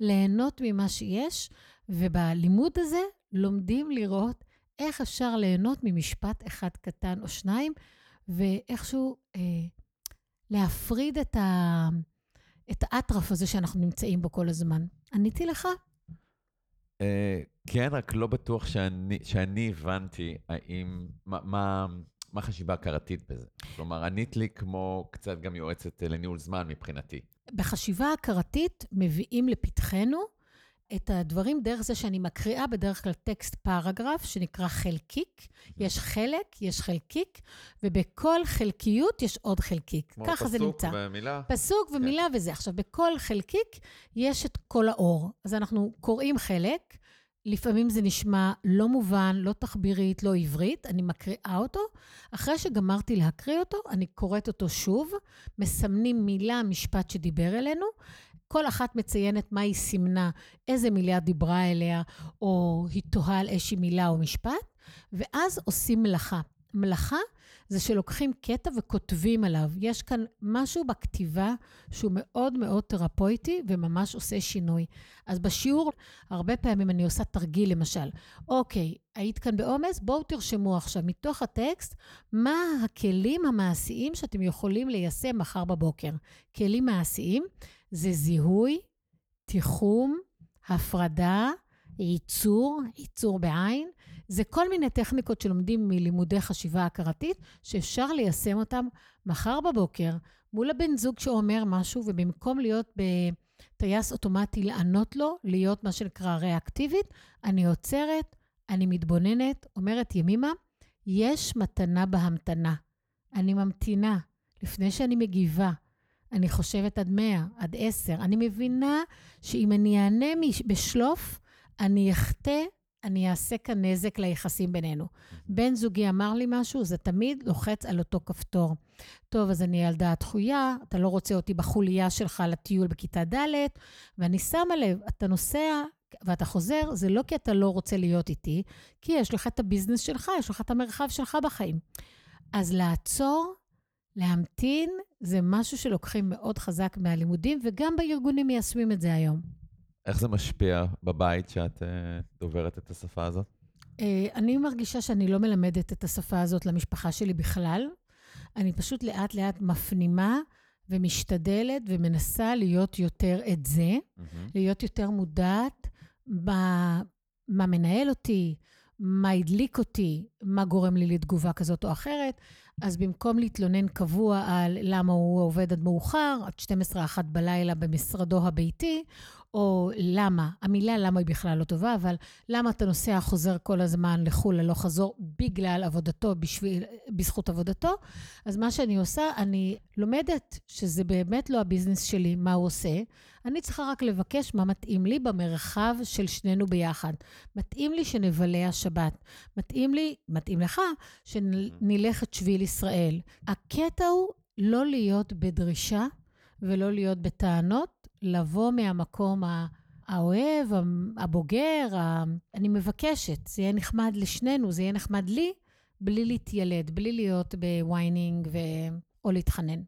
ליהנות ממה שיש, ובלימוד הזה לומדים לראות איך אפשר ליהנות ממשפט אחד קטן או שניים, ואיכשהו אה, להפריד את, ה, את האטרף הזה שאנחנו נמצאים בו כל הזמן. עניתי לך? אה, כן, רק לא בטוח שאני, שאני הבנתי האם, מה, מה, מה החשיבה הכרתית בזה. כלומר, ענית לי כמו קצת גם יועצת לניהול זמן מבחינתי. בחשיבה הכרתית מביאים לפתחנו את הדברים דרך זה שאני מקריאה בדרך כלל טקסט פרגרף שנקרא חלקיק. יש חלק, יש חלקיק, ובכל חלקיות יש עוד חלקיק. ככה זה נמצא. כמו פסוק ומילה. פסוק ומילה כן. וזה. עכשיו, בכל חלקיק יש את כל האור. אז אנחנו קוראים חלק, לפעמים זה נשמע לא מובן, לא תחבירית, לא עברית, אני מקריאה אותו. אחרי שגמרתי להקריא אותו, אני קוראת אותו שוב, מסמנים מילה, משפט שדיבר אלינו. כל אחת מציינת מה היא סימנה, איזה מילה דיברה אליה, או היא תוהה על איזושהי מילה או משפט, ואז עושים מלאכה. מלאכה זה שלוקחים קטע וכותבים עליו. יש כאן משהו בכתיבה שהוא מאוד מאוד תרפויטי וממש עושה שינוי. אז בשיעור, הרבה פעמים אני עושה תרגיל, למשל. אוקיי, היית כאן בעומס? בואו תרשמו עכשיו מתוך הטקסט מה הכלים המעשיים שאתם יכולים ליישם מחר בבוקר. כלים מעשיים זה זיהוי, תיחום, הפרדה, ייצור, ייצור בעין, זה כל מיני טכניקות שלומדים מלימודי חשיבה הכרתית, שאפשר ליישם אותם מחר בבוקר מול הבן זוג שאומר משהו, ובמקום להיות בטייס אוטומטי לענות לו, להיות מה שנקרא ריאקטיבית, אני עוצרת, אני מתבוננת, אומרת, ימימה, יש מתנה בהמתנה. אני ממתינה לפני שאני מגיבה. אני חושבת עד 100, עד 10. אני מבינה שאם אני אענה בשלוף, אני אחטא אני אעשה כאן נזק ליחסים בינינו. בן זוגי אמר לי משהו, זה תמיד לוחץ על אותו כפתור. טוב, אז אני ילדה דחויה, אתה לא רוצה אותי בחוליה שלך לטיול בכיתה ד', ואני שמה לב, אתה נוסע ואתה חוזר, זה לא כי אתה לא רוצה להיות איתי, כי יש לך את הביזנס שלך, יש לך את המרחב שלך בחיים. אז לעצור, להמתין, זה משהו שלוקחים מאוד חזק מהלימודים, וגם בארגונים מיישמים את זה היום. איך זה משפיע בבית שאת uh, דוברת את השפה הזאת? אה, אני מרגישה שאני לא מלמדת את השפה הזאת למשפחה שלי בכלל. אני פשוט לאט-לאט מפנימה ומשתדלת ומנסה להיות יותר את זה, מהמם. להיות יותר מודעת מה, מה מנהל אותי, מה הדליק אותי, מה גורם לי לתגובה כזאת או אחרת. אז במקום להתלונן קבוע על למה הוא עובד עד מאוחר, עד 12-1 בלילה במשרדו הביתי, או למה, המילה למה היא בכלל לא טובה, אבל למה אתה נוסע, חוזר כל הזמן לחו"ל ללא חזור בגלל עבודתו, בשביל, בזכות עבודתו, אז מה שאני עושה, אני לומדת שזה באמת לא הביזנס שלי, מה הוא עושה. אני צריכה רק לבקש מה מתאים לי במרחב של שנינו ביחד. מתאים לי שנבלה השבת. מתאים לי, מתאים לך, שנלך את שביל ישראל. הקטע הוא לא להיות בדרישה ולא להיות בטענות, לבוא מהמקום. האוהב, הבוגר, ה... אני מבקשת, זה יהיה נחמד לשנינו, זה יהיה נחמד לי, בלי להתיילד, בלי להיות ב whining ו... או להתחנן.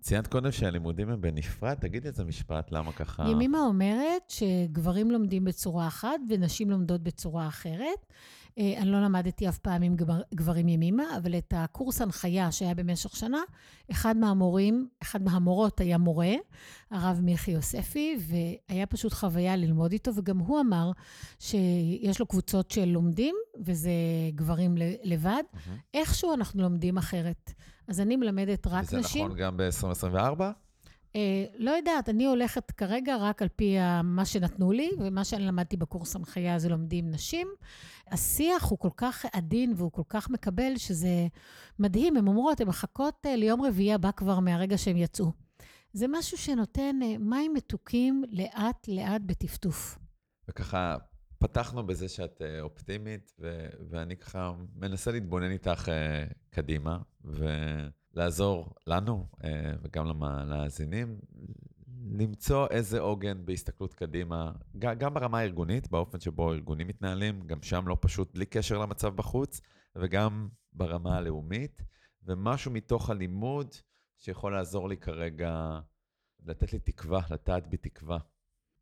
ציינת קודם שהלימודים הם בנפרד, תגידי איזה משפט, למה ככה... ימימה אומרת שגברים לומדים בצורה אחת ונשים לומדות בצורה אחרת. אה, אני לא למדתי אף פעם עם גבר, גברים ימימה, אבל את הקורס הנחיה שהיה במשך שנה, אחד מהמורים, אחד מהמורות היה מורה, הרב מיכי יוספי, והיה פשוט חוויה ללמוד איתו, וגם הוא אמר שיש לו קבוצות של לומדים, וזה גברים לבד. מהמם. איכשהו אנחנו לומדים אחרת. אז אני מלמדת רק וזה נשים. נכון גם ב-2024? אה, לא יודעת, אני הולכת כרגע רק על פי מה שנתנו לי, ומה שאני למדתי בקורס הנחיה זה לומדים נשים. השיח הוא כל כך עדין והוא כל כך מקבל, שזה מדהים. הן אומרות, הן מחכות אה, ליום רביעי הבא כבר מהרגע שהם יצאו. זה משהו שנותן אה, מים מתוקים לאט-לאט בטפטוף. וככה, פתחנו בזה שאת אה, אופטימית, ו- ואני ככה מנסה להתבונן איתך קדימה, ולעזור לנו, אה, וגם למאזינים, למצוא איזה עוגן בהסתכלות קדימה, גם ברמה הארגונית, באופן שבו ארגונים מתנהלים, גם שם לא פשוט, בלי קשר למצב בחוץ, וגם ברמה הלאומית, ומשהו מתוך הלימוד שיכול לעזור לי כרגע, לתת לי תקווה, לטעת בי תקווה.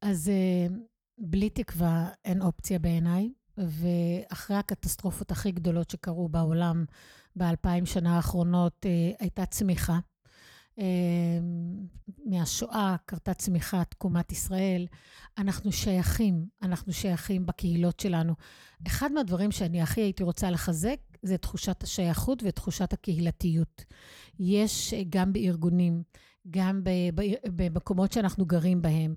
אז אה, בלי תקווה אין אופציה בעיניי, ואחרי הקטסטרופות הכי גדולות שקרו בעולם באלפיים שנה האחרונות, אה, הייתה צמיחה. אה, מהשואה קרתה צמיחה, תקומת ישראל. אנחנו שייכים, אנחנו שייכים בקהילות שלנו. אחד מהדברים שאני הכי הייתי רוצה לחזק זה תחושת השייכות ותחושת הקהילתיות. יש אה, גם בארגונים, גם במקומות שאנחנו גרים בהם.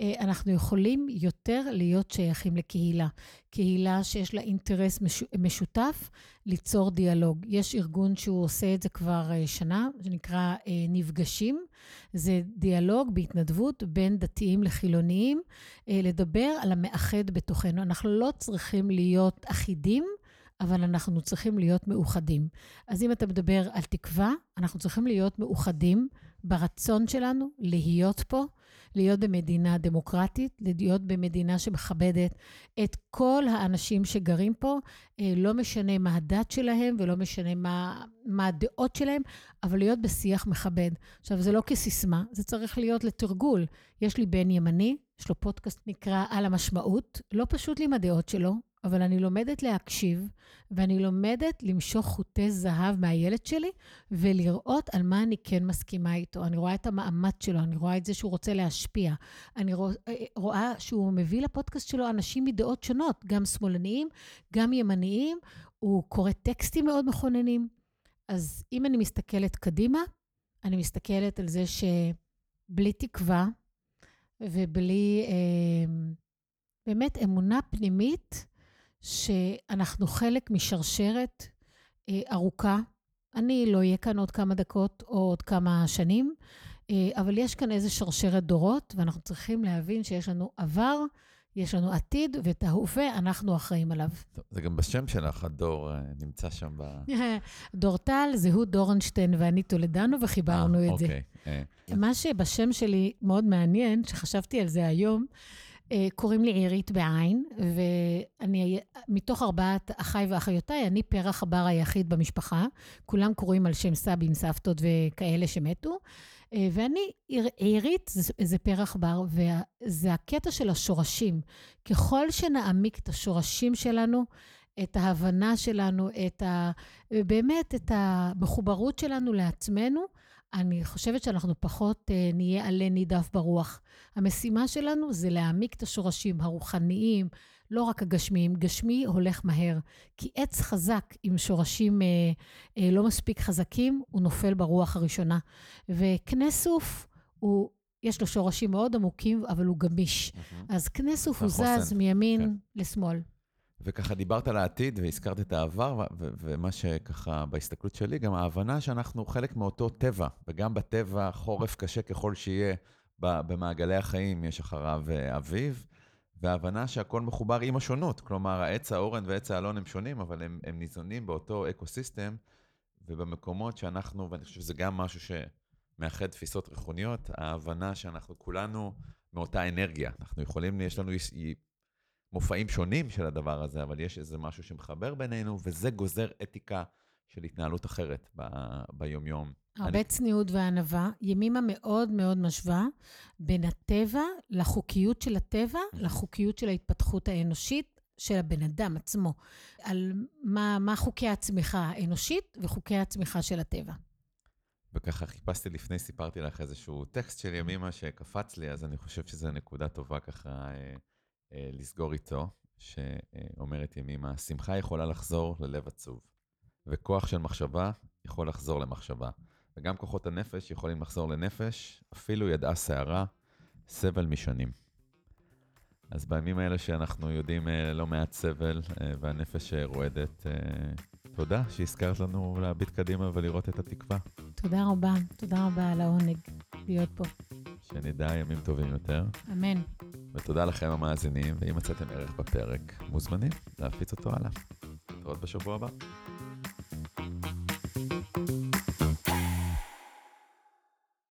אה, אנחנו יכולים יותר להיות שייכים לקהילה. קהילה שיש לה אינטרס מש- משותף ליצור דיאלוג. יש ארגון שהוא עושה את זה כבר אה, שנה, שנקרא אה, נפגשים. זה דיאלוג בהתנדבות בין דתיים לחילוניים, לדבר על המאחד בתוכנו. אנחנו לא צריכים להיות אחידים. אבל אנחנו צריכים להיות מאוחדים. אז אם אתה מדבר על תקווה, אנחנו צריכים להיות מאוחדים ברצון שלנו להיות פה, להיות במדינה דמוקרטית, להיות במדינה שמכבדת את כל האנשים שגרים פה, אה, לא משנה מה הדת שלהם ולא משנה מה, מה הדעות שלהם, אבל להיות בשיח מכבד. עכשיו, זה לא כסיסמה, זה צריך להיות לתרגול. יש לי בן ימני, יש לו פודקאסט נקרא על המשמעות, לא פשוט לי עם הדעות שלו, אבל אני לומדת להקשיב, ואני לומדת למשוך חוטי זהב מהילד שלי, ולראות על מה אני כן מסכימה איתו. אני רואה את המאמץ שלו, אני רואה את זה שהוא רוצה להשפיע. אני רוא, רואה שהוא מביא לפודקאסט שלו אנשים מדעות שונות, גם שמאלניים, גם ימניים. הוא קורא טקסטים מאוד מכוננים. אז אם אני מסתכלת קדימה, אני מסתכלת על זה שבלי תקווה ובלי אה, באמת אמונה פנימית, שאנחנו חלק משרשרת אה, ארוכה. אני לא אהיה כאן עוד כמה דקות או עוד כמה שנים, אה, אבל יש כאן איזה שרשרת דורות, ואנחנו צריכים להבין שיש לנו עבר, יש לנו עתיד, ואת ההווה אנחנו אחראים עליו. טוב, זה גם בשם שלך, הדור אה, נמצא שם ב... [laughs] דור טל, זהו דורנשטיין ואני טולדנו, וחיברנו אה, את זה. אוקיי. אה, מה שבשם שלי מאוד מעניין, שחשבתי על זה היום, אה, קוראים לי עירית בעין, ואני, מתוך ארבעת אחיי ואחיותיי, אני פרח הבר היחיד במשפחה. כולם קוראים על שם סבים, סבתות וכאלה שמתו. אה, ואני, עיר- עירית זה, זה פרח בר, וזה הקטע של השורשים. ככל שנעמיק את השורשים שלנו, את ההבנה שלנו, את ה... באמת את המחוברות שלנו לעצמנו, אני חושבת שאנחנו פחות אה, נהיה עלה נידף ברוח. המשימה שלנו זה להעמיק את השורשים הרוחניים, לא רק הגשמיים. גשמי הולך מהר, כי עץ חזק עם שורשים אה, אה, לא מספיק חזקים, הוא נופל ברוח הראשונה. וקנה סוף, הוא, יש לו שורשים מאוד עמוקים, אבל הוא גמיש. Mm-hmm. אז קנה סוף הוא זז מימין כן. לשמאל. וככה דיברת על העתיד והזכרת את העבר, ומה שככה בהסתכלות שלי, גם ההבנה שאנחנו חלק מאותו טבע, וגם בטבע חורף קשה ככל שיהיה, במעגלי החיים יש אחריו אה, אביב, וההבנה שהכל מחובר עם השונות. כלומר, העץ האורן ועץ האלון הם שונים, אבל הם, הם ניזונים באותו ecosystem, ובמקומות שאנחנו, ואני חושב שזה גם משהו שמאחד תפיסות רוחניות, ההבנה שאנחנו כולנו מאותה אנרגיה. אנחנו יכולים, יש לנו מופעים שונים של הדבר הזה, אבל יש איזה משהו שמחבר בינינו, וזה גוזר אתיקה של התנהלות אחרת ב- ביומיום. הרבה אני... צניעות וענווה. ימימה מאוד מאוד משווה בין הטבע לחוקיות של הטבע, לחוקיות של ההתפתחות האנושית של הבן אדם עצמו, על מה, מה חוקי הצמיחה האנושית וחוקי הצמיחה של הטבע. וככה חיפשתי לפני, סיפרתי לך איזשהו טקסט של ימימה שקפץ לי, אז אני חושב שזו נקודה טובה ככה אה, לסגור איתו, שאומרת ימימה, שמחה יכולה לחזור ללב עצוב, וכוח של מחשבה יכול לחזור למחשבה, וגם כוחות הנפש יכולים לחזור לנפש, אפילו ידעה סערה, סבל משנים. אז בימים האלה שאנחנו יודעים אה, לא מעט סבל אה, והנפש רועדת, תודה שהזכרת לנו להביט קדימה ולראות את התקווה. תודה רבה, תודה רבה על העונג להיות פה. שנדע ימים טובים יותר. אמן. ותודה לכם המאזינים, ואם מצאתם ערך בפרק, מוזמנים להפיץ אותו הלאה. נתראות בשבוע הבא. thank you